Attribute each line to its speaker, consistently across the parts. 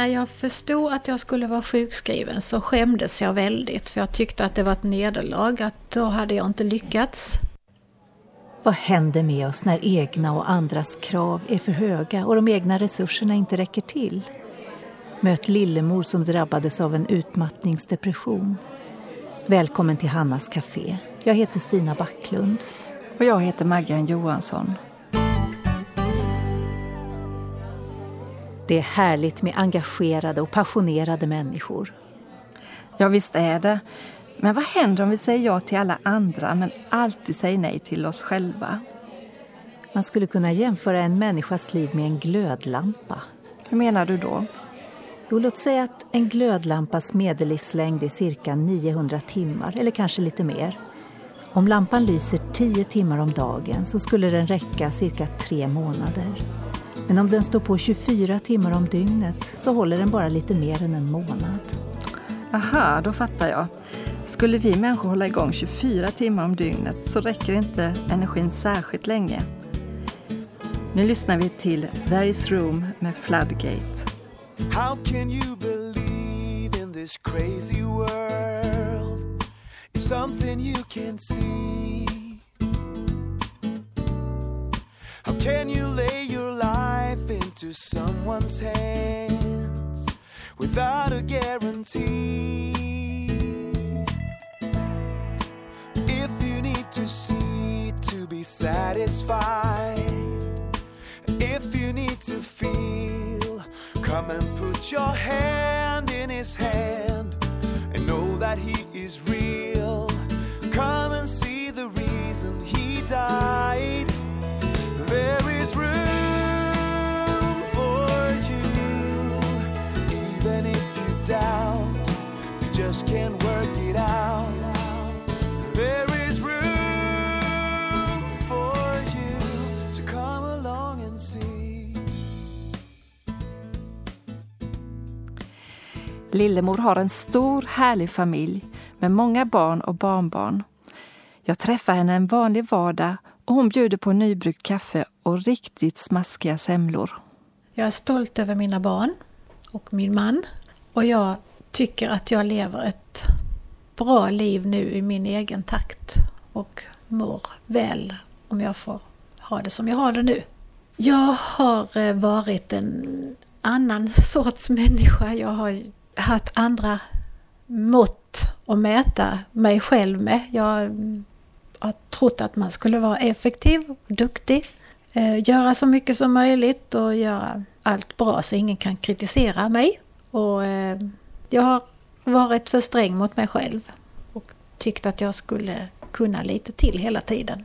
Speaker 1: När jag förstod att jag skulle vara sjukskriven så skämdes jag väldigt för jag tyckte att det var ett nederlag, att då hade jag inte lyckats.
Speaker 2: Vad händer med oss när egna och andras krav är för höga och de egna resurserna inte räcker till? Möt Lillemor som drabbades av en utmattningsdepression. Välkommen till Hannas Café. Jag heter Stina Backlund.
Speaker 3: Och jag heter Maggan Johansson.
Speaker 2: Det är härligt med engagerade och passionerade människor.
Speaker 3: Ja, visst är det. Men vad händer om vi säger ja till alla andra men alltid säger nej till oss själva?
Speaker 2: Man skulle kunna jämföra en människas liv med en glödlampa.
Speaker 3: Hur menar du då?
Speaker 2: Jo, låt säga att en glödlampas medellivslängd är cirka 900 timmar, eller kanske lite mer. Om lampan lyser 10 timmar om dagen så skulle den räcka cirka tre månader. Men om den står på 24 timmar om dygnet så håller den bara lite mer än en månad.
Speaker 3: Aha, då fattar jag. Skulle vi människor hålla igång 24 timmar om dygnet så räcker inte energin särskilt länge. Nu lyssnar vi till There is room med Floodgate. How can you believe in this crazy world? It's something you can see. How can you into someone's hands without a guarantee? If you need to see to be satisfied, if you need to feel, come and put your hand in his hand and know that he is real. Come and see the reason he died. Lillemor har en stor härlig familj med många barn och barnbarn. Jag träffar henne en vanlig vardag och hon bjuder på nybryggt kaffe och riktigt smaskiga semlor.
Speaker 1: Jag är stolt över mina barn och min man och jag tycker att jag lever ett bra liv nu i min egen takt och mår väl om jag får ha det som jag har det nu. Jag har eh, varit en annan sorts människa. Jag har haft andra mått att mäta mig själv med. Jag har trott att man skulle vara effektiv och duktig. Eh, göra så mycket som möjligt och göra allt bra så ingen kan kritisera mig. Och eh, jag har varit för sträng mot mig själv och tyckt att jag skulle kunna lite till hela tiden.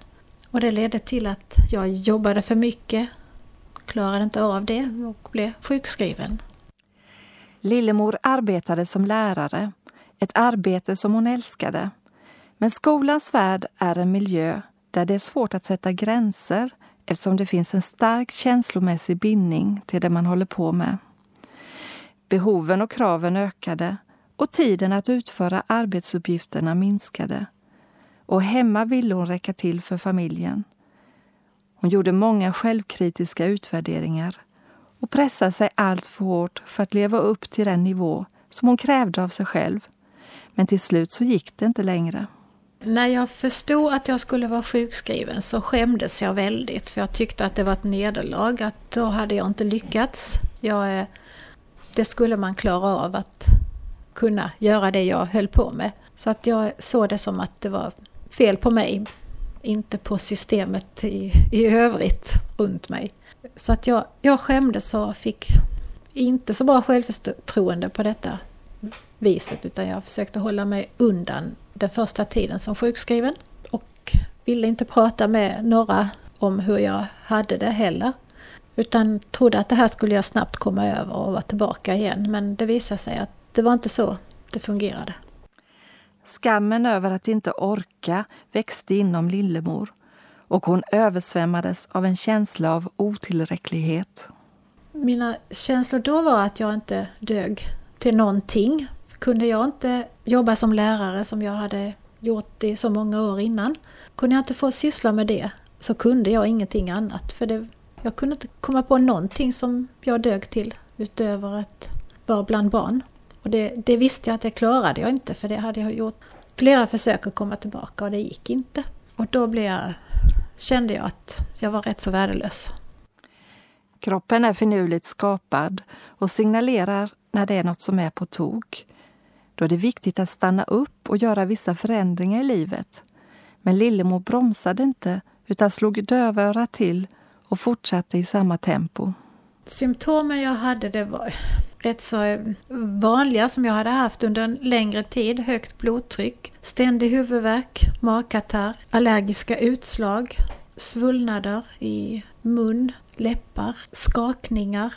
Speaker 1: Och det ledde till att jag jobbade för mycket, klarade inte av det och blev sjukskriven.
Speaker 3: Lillemor arbetade som lärare, ett arbete som hon älskade. Men skolans värld är en miljö där det är svårt att sätta gränser eftersom det finns en stark känslomässig bindning till det man håller på med. Behoven och kraven ökade och tiden att utföra arbetsuppgifterna minskade. Och hemma ville hon räcka till för familjen. Hon gjorde många självkritiska utvärderingar och pressade sig allt för hårt för att leva upp till den nivå som hon krävde av sig själv. Men till slut så gick det inte längre.
Speaker 1: När jag förstod att jag skulle vara sjukskriven så skämdes jag väldigt för jag tyckte att det var ett nederlag, att då hade jag inte lyckats. Jag, eh, det skulle man klara av att kunna göra det jag höll på med. Så att jag såg det som att det var fel på mig, inte på systemet i, i övrigt runt mig. Så att jag, jag skämdes och fick inte så bra självförtroende på detta viset utan jag försökte hålla mig undan den första tiden som sjukskriven och ville inte prata med några om hur jag hade det heller. Utan trodde att det här skulle jag snabbt komma över och vara tillbaka igen. Men det visade sig att det var inte så det fungerade.
Speaker 3: Skammen över att inte orka växte inom Lillemor och hon översvämmades av en känsla av otillräcklighet.
Speaker 1: Mina känslor då var att jag inte dög till någonting. Kunde jag inte jobba som lärare som jag hade gjort i så många år innan, kunde jag inte få syssla med det så kunde jag ingenting annat. För det, jag kunde inte komma på någonting som jag dög till utöver att vara bland barn. Och det, det, visste jag att det klarade jag inte för det hade jag gjort flera försök att komma tillbaka och det gick inte. Och då blev jag, kände jag att jag var rätt så värdelös.
Speaker 3: Kroppen är finurligt skapad och signalerar när det är något som är på tok. Då är det viktigt att stanna upp och göra vissa förändringar i livet. Men Lillemor bromsade inte utan slog dövörat till och fortsatte i samma tempo.
Speaker 1: Symptomen jag hade det var rätt så vanliga som jag hade haft under en längre tid. Högt blodtryck, ständig huvudvärk, magkatarr, allergiska utslag, svullnader i mun, läppar, skakningar,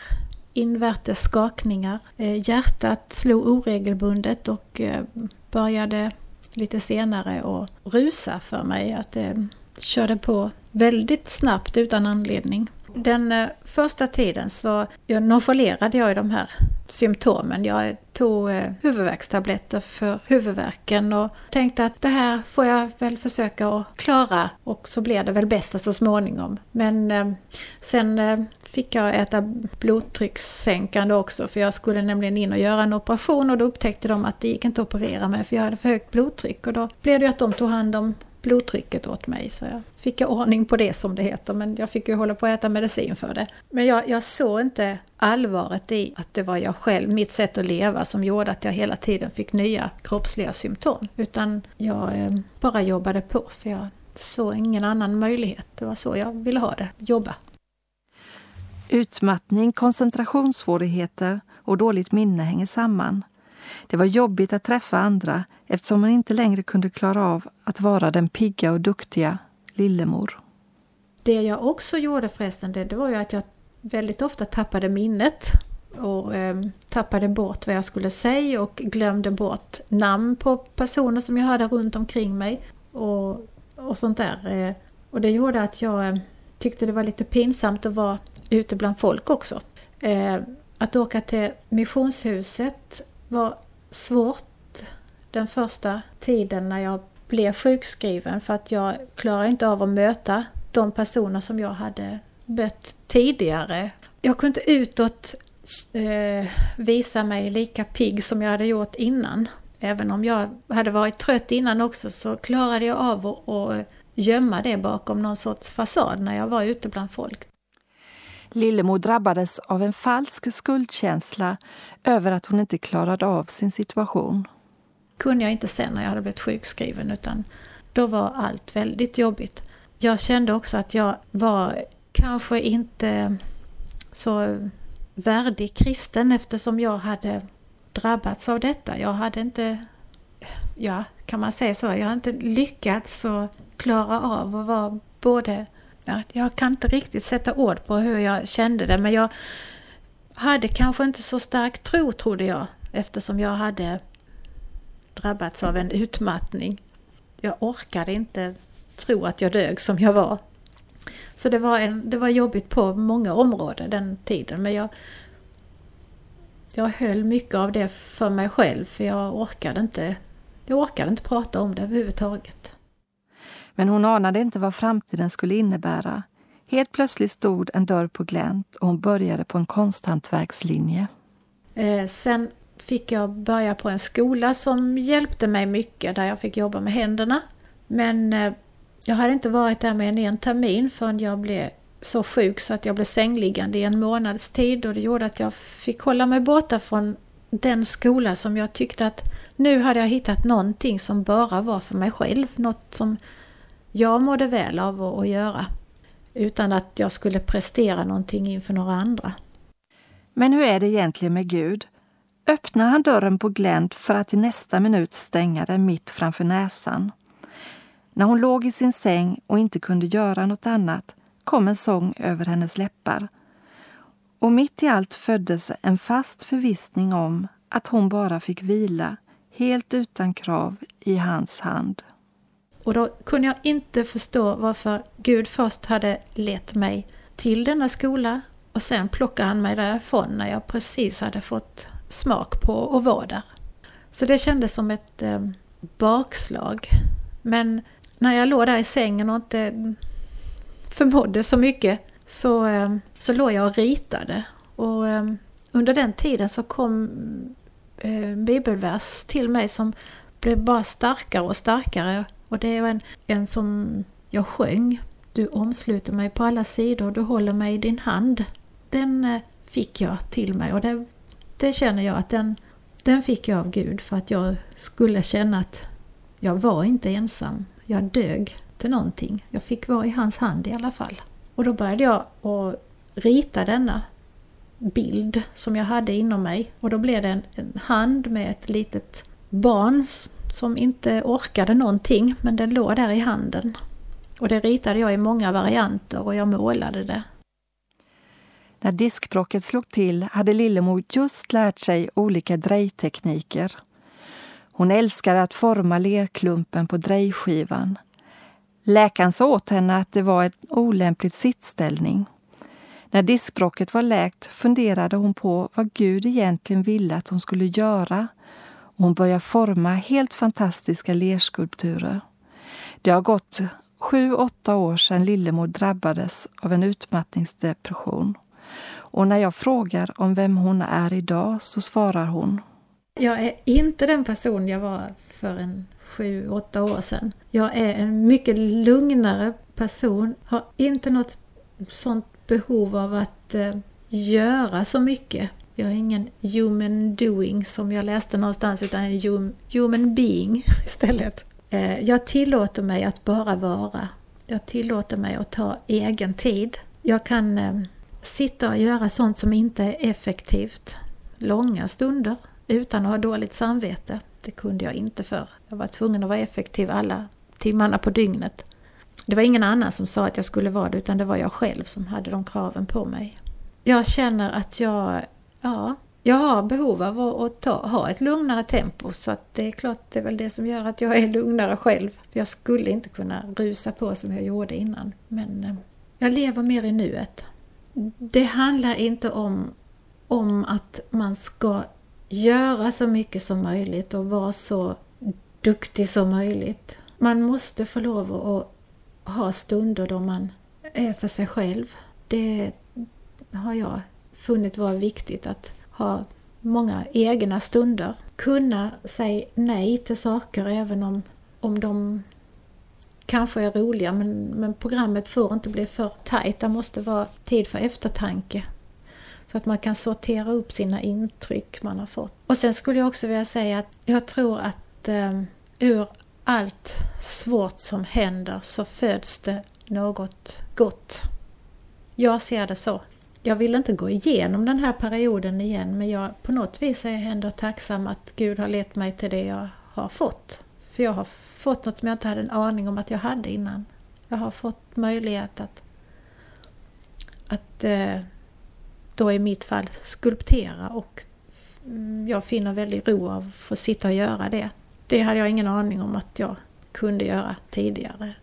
Speaker 1: invärtes skakningar. Eh, hjärtat slog oregelbundet och eh, började lite senare att rusa för mig. Att det körde på väldigt snabbt utan anledning. Den första tiden så nonchalerade jag de här symptomen. Jag tog eh, huvudvärkstabletter för huvudvärken och tänkte att det här får jag väl försöka att klara och så blir det väl bättre så småningom. Men eh, sen eh, fick jag äta blodtryckssänkande också för jag skulle nämligen in och göra en operation och då upptäckte de att det gick inte att operera mig för jag hade för högt blodtryck och då blev det att de tog hand om blodtrycket åt mig. Så jag fick jag ordning på det som det heter, men jag fick ju hålla på att äta medicin för det. Men jag, jag såg inte allvaret i att det var jag själv, mitt sätt att leva, som gjorde att jag hela tiden fick nya kroppsliga symptom. Utan jag eh, bara jobbade på, för jag såg ingen annan möjlighet. Det var så jag ville ha det, jobba.
Speaker 3: Utmattning, koncentrationssvårigheter och dåligt minne hänger samman. Det var jobbigt att träffa andra eftersom hon inte längre kunde klara av att vara den pigga och duktiga Lillemor.
Speaker 1: Det jag också gjorde förresten, det, det var ju att jag väldigt ofta tappade minnet och eh, tappade bort vad jag skulle säga och glömde bort namn på personer som jag hade runt omkring mig och, och sånt där. Eh, och det gjorde att jag eh, tyckte det var lite pinsamt att vara ute bland folk också. Eh, att åka till missionshuset var svårt den första tiden när jag blev sjukskriven för att jag klarade inte av att möta de personer som jag hade mött tidigare. Jag kunde inte utåt eh, visa mig lika pigg som jag hade gjort innan. Även om jag hade varit trött innan också så klarade jag av att, att gömma det bakom någon sorts fasad när jag var ute bland folk.
Speaker 3: Lillemor drabbades av en falsk skuldkänsla över att hon inte klarade av sin situation.
Speaker 1: kunde jag inte sen när jag hade blivit sjukskriven utan då var allt väldigt jobbigt. Jag kände också att jag var kanske inte så värdig kristen eftersom jag hade drabbats av detta. Jag hade inte, ja kan man säga så, jag hade inte lyckats att klara av att vara både ja, jag kan inte riktigt sätta ord på hur jag kände det men jag hade kanske inte så stark tro trodde jag eftersom jag hade drabbats av en utmattning. Jag orkade inte tro att jag dög som jag var. Så det var, en, det var jobbigt på många områden den tiden men jag, jag höll mycket av det för mig själv för jag orkade inte, jag orkade inte prata om det överhuvudtaget.
Speaker 3: Men hon anade inte vad framtiden skulle innebära. Helt plötsligt stod en dörr på glänt och hon började på en konsthantverkslinje.
Speaker 1: Eh, sen fick jag börja på en skola som hjälpte mig mycket, där jag fick jobba med händerna. Men eh, jag hade inte varit där mer än en termin förrän jag blev så sjuk så att jag blev sängliggande i en månads tid och det gjorde att jag fick hålla mig borta från den skola som jag tyckte att nu hade jag hittat någonting som bara var för mig själv, något som jag mådde väl av att göra. Utan att jag skulle prestera någonting inför några andra.
Speaker 3: Men hur är det egentligen med Gud? Öppnar han dörren på glänt för att i nästa minut stänga den mitt framför näsan? När hon låg i sin säng och inte kunde göra något annat kom en sång över hennes läppar. Och mitt i allt föddes en fast förvissning om att hon bara fick vila, helt utan krav, i hans hand.
Speaker 1: Och då kunde jag inte förstå varför Gud först hade lett mig till denna skola och sen plockade han mig därifrån när jag precis hade fått smak på att vara där. Så det kändes som ett eh, bakslag. Men när jag låg där i sängen och inte förmådde så mycket så, eh, så låg jag och ritade. Och eh, under den tiden så kom eh, bibelvers till mig som blev bara starkare och starkare. Och det var en, en som jag sjöng. Du omsluter mig på alla sidor, du håller mig i din hand. Den eh, fick jag till mig och det, det känner jag att den, den fick jag av Gud för att jag skulle känna att jag var inte ensam. Jag dög till någonting. Jag fick vara i hans hand i alla fall. Och då började jag att rita denna bild som jag hade inom mig och då blev det en, en hand med ett litet barn som inte orkade någonting men den låg där i handen. Och det ritade jag i många varianter och jag målade det.
Speaker 3: När diskbrocket slog till hade Lillemor just lärt sig olika drejtekniker. Hon älskade att forma lerklumpen på drejskivan. Läkaren sa åt henne att det var en olämplig sittställning. När diskbrocket var läkt funderade hon på vad Gud egentligen ville att hon skulle göra och hon börjar forma helt fantastiska lerskulpturer. Det har gått sju, åtta år sedan Lillemor drabbades av en utmattningsdepression. Och när jag frågar om vem hon är idag så svarar hon.
Speaker 1: Jag är inte den person jag var för en sju, åtta år sedan. Jag är en mycket lugnare person, har inte något sånt behov av att eh, göra så mycket. Jag är ingen human doing som jag läste någonstans utan en human being istället. Eh, jag tillåter mig att bara vara. Jag tillåter mig att ta egen tid. Jag kan eh, sitta och göra sånt som inte är effektivt långa stunder utan att ha dåligt samvete. Det kunde jag inte för. Jag var tvungen att vara effektiv alla timmarna på dygnet. Det var ingen annan som sa att jag skulle vara det utan det var jag själv som hade de kraven på mig. Jag känner att jag, ja, jag har behov av att ta, ha ett lugnare tempo så att det är klart det är väl det som gör att jag är lugnare själv. För jag skulle inte kunna rusa på som jag gjorde innan. Men eh, jag lever mer i nuet. Det handlar inte om, om att man ska göra så mycket som möjligt och vara så duktig som möjligt. Man måste få lov att ha stunder då man är för sig själv. Det har jag funnit vara viktigt att ha många egna stunder. Kunna säga nej till saker även om, om de kanske är roliga men, men programmet får inte bli för tajt. Det måste vara tid för eftertanke. Så att man kan sortera upp sina intryck man har fått. Och sen skulle jag också vilja säga att jag tror att eh, ur allt svårt som händer så föds det något gott. Jag ser det så. Jag vill inte gå igenom den här perioden igen men jag på något vis är jag ändå tacksam att Gud har lett mig till det jag har fått. För jag har fått något som jag inte hade en aning om att jag hade innan. Jag har fått möjlighet att, att eh, då i mitt fall skulptera och mm, jag finner väldigt ro av att få sitta och göra det. Det hade jag ingen aning om att jag kunde göra tidigare.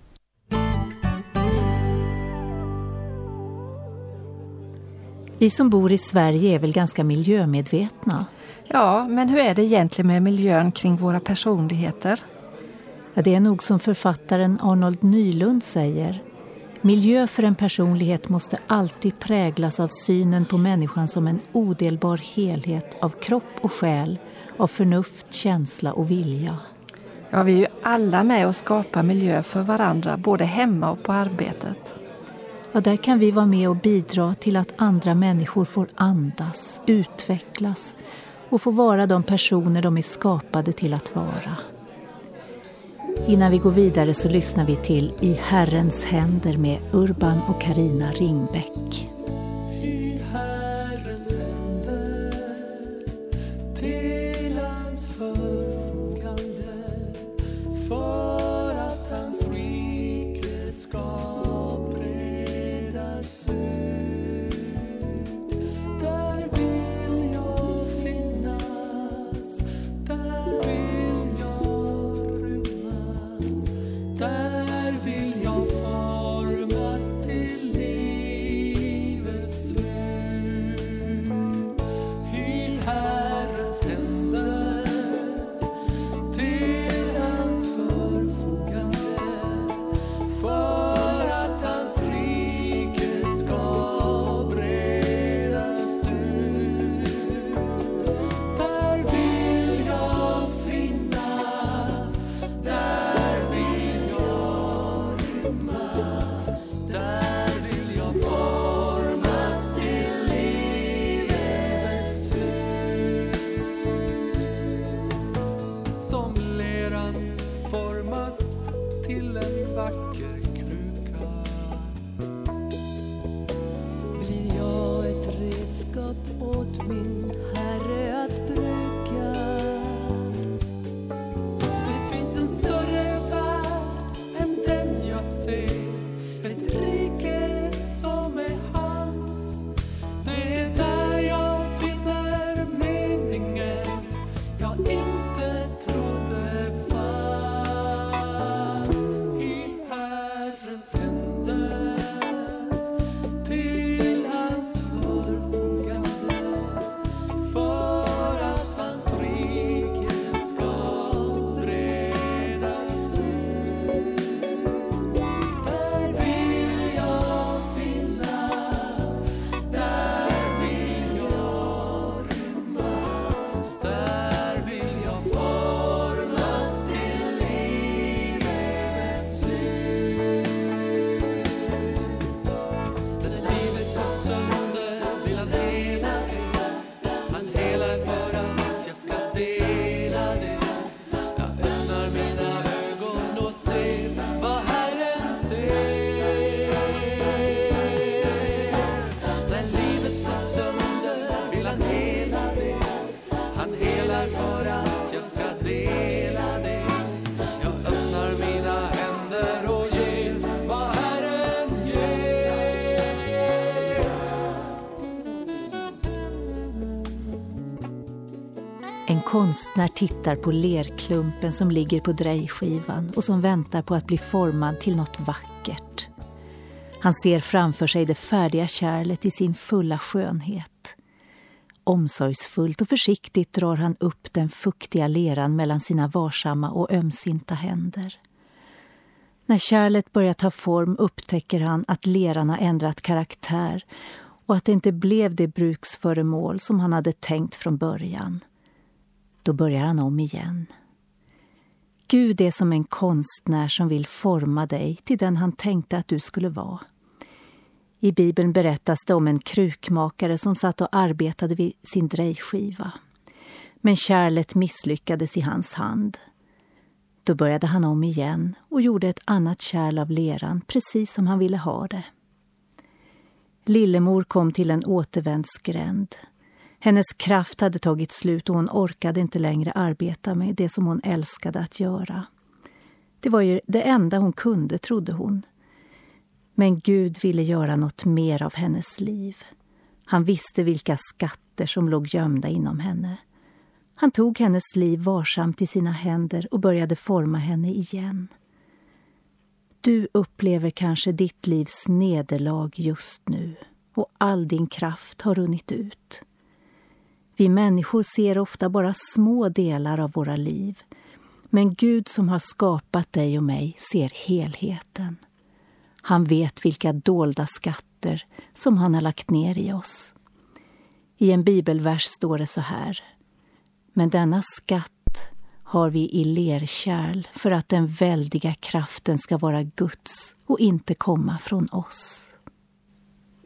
Speaker 2: Vi som bor i Sverige är väl ganska miljömedvetna?
Speaker 3: Ja, men hur är det egentligen med miljön kring våra personligheter?
Speaker 2: Ja, det är nog som författaren Arnold Nylund säger. Miljö för en personlighet måste alltid präglas av synen på människan som en odelbar helhet av kropp och själ, av förnuft, känsla och vilja.
Speaker 3: Ja, vi är ju alla med och skapar miljö för varandra, både hemma och på arbetet.
Speaker 2: Ja, där kan vi vara med och bidra till att andra människor får andas, utvecklas och få vara de personer de är skapade till att vara. Innan vi går vidare så lyssnar vi till I Herrens händer med Urban och Karina Ringbäck. す。I could konstnär tittar på lerklumpen som ligger på drejskivan och som väntar på att bli formad till något vackert. Han ser framför sig det färdiga kärlet i sin fulla skönhet. Omsorgsfullt och försiktigt drar han upp den fuktiga leran mellan sina varsamma och ömsinta händer. När kärlet börjar ta form upptäcker han att leran har ändrat karaktär och att det inte blev det bruksföremål som han hade tänkt från början. Då börjar han om igen. Gud är som en konstnär som vill forma dig till den han tänkte att du skulle vara. I Bibeln berättas det om en krukmakare som satt och arbetade vid sin drejskiva. Men kärlet misslyckades i hans hand. Då började han om igen och gjorde ett annat kärl av leran precis som han ville ha det. Lillemor kom till en återvändsgränd. Hennes kraft hade tagit slut och hon orkade inte längre arbeta med det som hon älskade att göra. Det var ju det enda hon kunde, trodde hon. Men Gud ville göra något mer av hennes liv. Han visste vilka skatter som låg gömda inom henne. Han tog hennes liv varsamt i sina händer och började forma henne igen. Du upplever kanske ditt livs nederlag just nu och all din kraft har runnit ut. Vi människor ser ofta bara små delar av våra liv men Gud som har skapat dig och mig ser helheten. Han vet vilka dolda skatter som han har lagt ner i oss. I en bibelvers står det så här. Men denna skatt har vi i lerkärl för att den väldiga kraften ska vara Guds och inte komma från oss.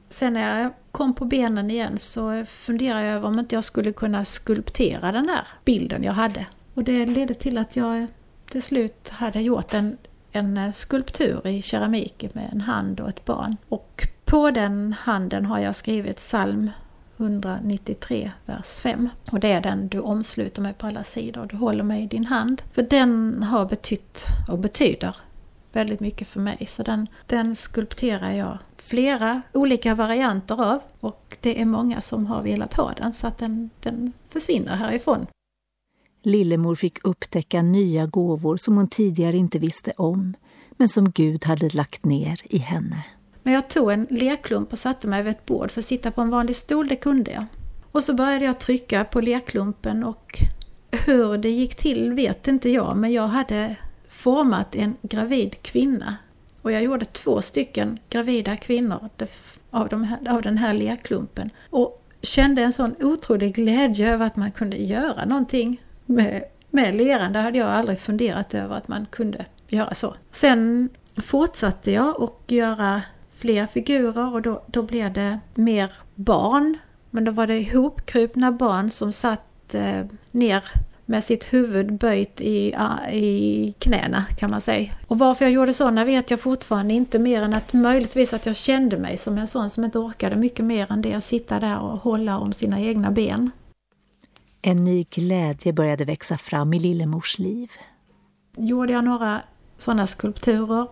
Speaker 1: Sen när jag kom på benen igen så funderade jag över om inte jag skulle kunna skulptera den här bilden jag hade. Och det ledde till att jag till slut hade gjort en, en skulptur i keramik med en hand och ett barn. Och på den handen har jag skrivit psalm 193, vers 5. Och det är den du omsluter mig på alla sidor. Du håller mig i din hand. För den har betytt och betyder väldigt mycket för mig. Så den, den skulpterar jag flera olika varianter av och det är många som har velat ha den så att den, den försvinner härifrån.
Speaker 2: Lillemor fick upptäcka nya gåvor som hon tidigare inte visste om men som Gud hade lagt ner i henne.
Speaker 1: Men jag tog en lerklump och satte mig vid ett bord för att sitta på en vanlig stol, det kunde jag. Och så började jag trycka på lerklumpen och hur det gick till vet inte jag, men jag hade format en gravid kvinna. Och jag gjorde två stycken gravida kvinnor av, de här, av den här lerklumpen. Och kände en sån otrolig glädje över att man kunde göra någonting med, med leran. Det hade jag aldrig funderat över att man kunde göra så. Sen fortsatte jag och göra fler figurer och då, då blev det mer barn. Men då var det ihopkrupna barn som satt eh, ner med sitt huvud böjt i, i knäna kan man säga. Och varför jag gjorde sådana vet jag fortfarande inte mer än att möjligtvis att jag kände mig som en sån som inte orkade mycket mer än det att sitta där och hålla om sina egna ben.
Speaker 2: En ny glädje började växa fram i Lillemors liv.
Speaker 1: Gjorde jag några sådana skulpturer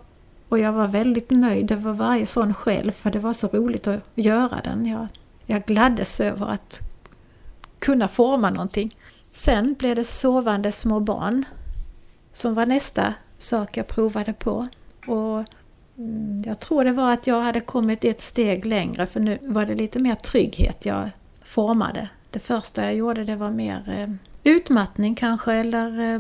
Speaker 1: och jag var väldigt nöjd över varje sån själv för det var så roligt att göra den. Jag, jag gladdes över att kunna forma någonting. Sen blev det sovande små barn som var nästa sak jag provade på. Och mm, jag tror det var att jag hade kommit ett steg längre för nu var det lite mer trygghet jag formade. Det första jag gjorde det var mer eh, utmattning kanske eller eh,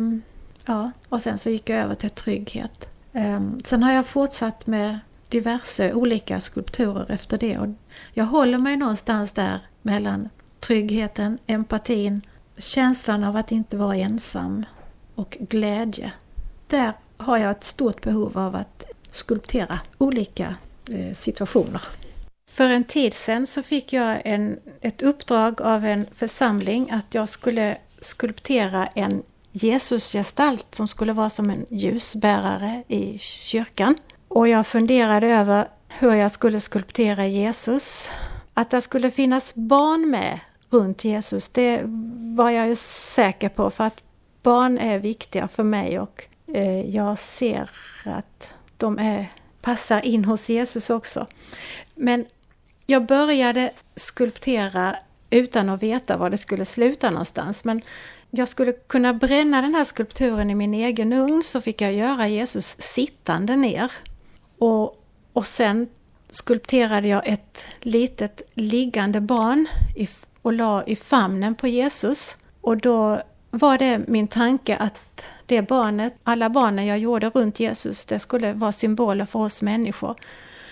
Speaker 1: ja, och sen så gick jag över till trygghet. Ehm, sen har jag fortsatt med diverse olika skulpturer efter det och jag håller mig någonstans där mellan tryggheten, empatin känslan av att inte vara ensam och glädje. Där har jag ett stort behov av att skulptera olika eh, situationer. För en tid sedan så fick jag en, ett uppdrag av en församling att jag skulle skulptera en Jesusgestalt som skulle vara som en ljusbärare i kyrkan. Och jag funderade över hur jag skulle skulptera Jesus. Att det skulle finnas barn med runt Jesus, det var jag ju säker på för att barn är viktiga för mig och eh, jag ser att de är, passar in hos Jesus också. Men jag började skulptera utan att veta var det skulle sluta någonstans. Men jag skulle kunna bränna den här skulpturen i min egen ugn så fick jag göra Jesus sittande ner. Och, och sen skulpterade jag ett litet liggande barn i, och la i famnen på Jesus. Och då var det min tanke att det barnet, alla barnen jag gjorde runt Jesus, det skulle vara symboler för oss människor.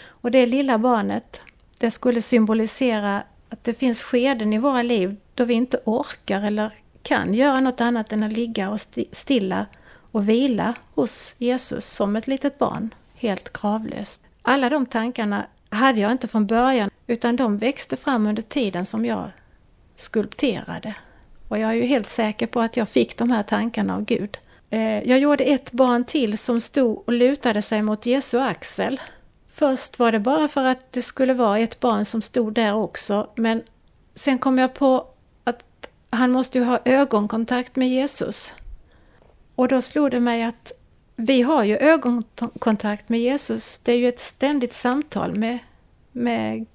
Speaker 1: Och det lilla barnet, det skulle symbolisera att det finns skeden i våra liv då vi inte orkar eller kan göra något annat än att ligga och stilla och vila hos Jesus som ett litet barn, helt kravlöst. Alla de tankarna hade jag inte från början utan de växte fram under tiden som jag skulpterade. Och jag är ju helt säker på att jag fick de här tankarna av Gud. Eh, jag gjorde ett barn till som stod och lutade sig mot Jesu axel. Först var det bara för att det skulle vara ett barn som stod där också, men sen kom jag på att han måste ju ha ögonkontakt med Jesus. Och då slog det mig att vi har ju ögonkontakt med Jesus. Det är ju ett ständigt samtal med, med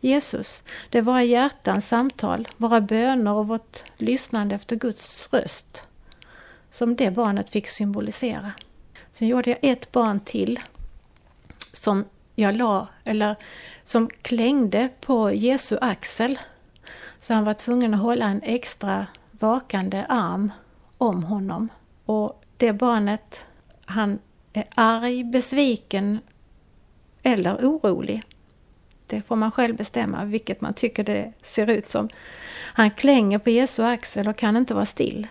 Speaker 1: Jesus. Det är våra hjärtans samtal, våra böner och vårt lyssnande efter Guds röst som det barnet fick symbolisera. Sen gjorde jag ett barn till som jag la, eller som klängde på Jesu axel. Så han var tvungen att hålla en extra vakande arm om honom. Och det barnet, han är arg, besviken eller orolig. Det får man själv bestämma vilket man tycker det ser ut som. Han klänger på Jesu axel och kan inte vara still.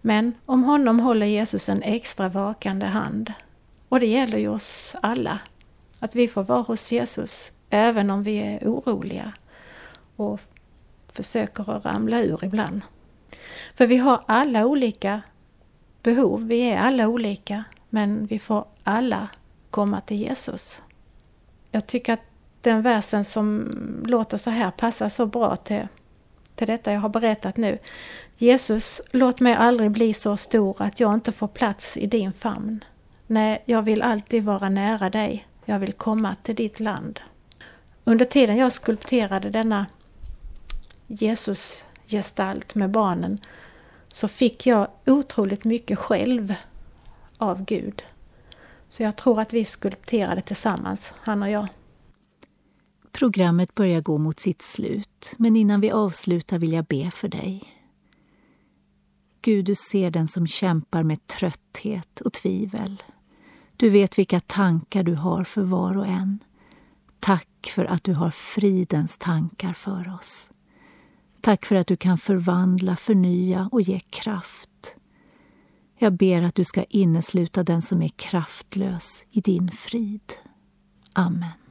Speaker 1: Men om honom håller Jesus en extra vakande hand. Och det gäller ju oss alla. Att vi får vara hos Jesus även om vi är oroliga och försöker att ramla ur ibland. För vi har alla olika behov, vi är alla olika, men vi får alla komma till Jesus. Jag tycker att den versen som låter så här passar så bra till, till detta jag har berättat nu. Jesus, låt mig aldrig bli så stor att jag inte får plats i din famn. Nej, jag vill alltid vara nära dig. Jag vill komma till ditt land. Under tiden jag skulpterade denna Jesus-gestalt med barnen så fick jag otroligt mycket själv av Gud. Så jag tror att vi skulpterade tillsammans, han och jag.
Speaker 2: Programmet börjar gå mot sitt slut, men innan vi avslutar vill jag be för dig. Gud, du ser den som kämpar med trötthet och tvivel. Du vet vilka tankar du har för var och en. Tack för att du har fridens tankar för oss. Tack för att du kan förvandla, förnya och ge kraft. Jag ber att du ska innesluta den som är kraftlös i din frid. Amen.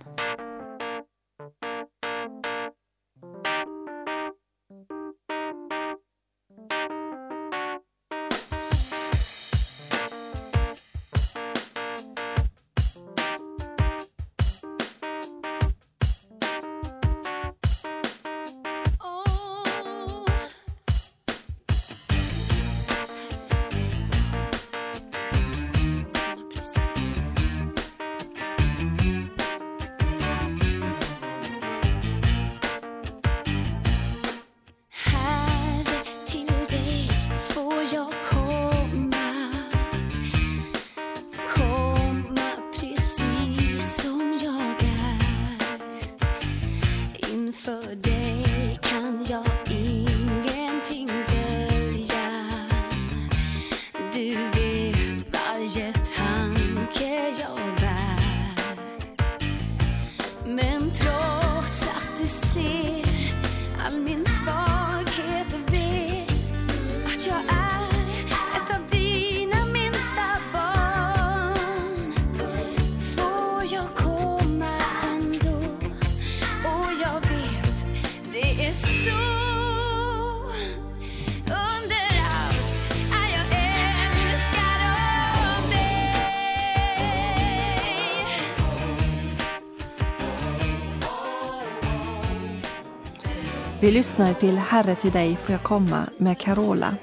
Speaker 3: Vi lyssnar till Herre till dig får jag komma med Carola.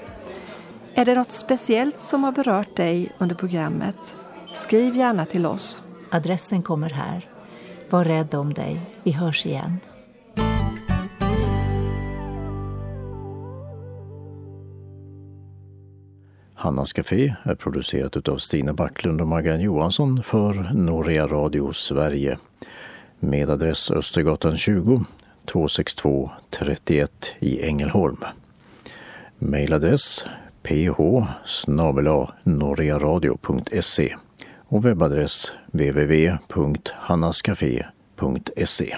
Speaker 3: Är det något speciellt som har berört dig under programmet? Skriv gärna till oss.
Speaker 2: Adressen kommer här. Var rädd om dig. Vi hörs igen.
Speaker 4: Hannas Café är producerat av Stina Backlund och Maggan Johansson för Norea Radio Sverige med adress Östergatan 20 262 31 i Ängelholm. Mailadress ph norrearadio.se och webbadress www.hannascafé.se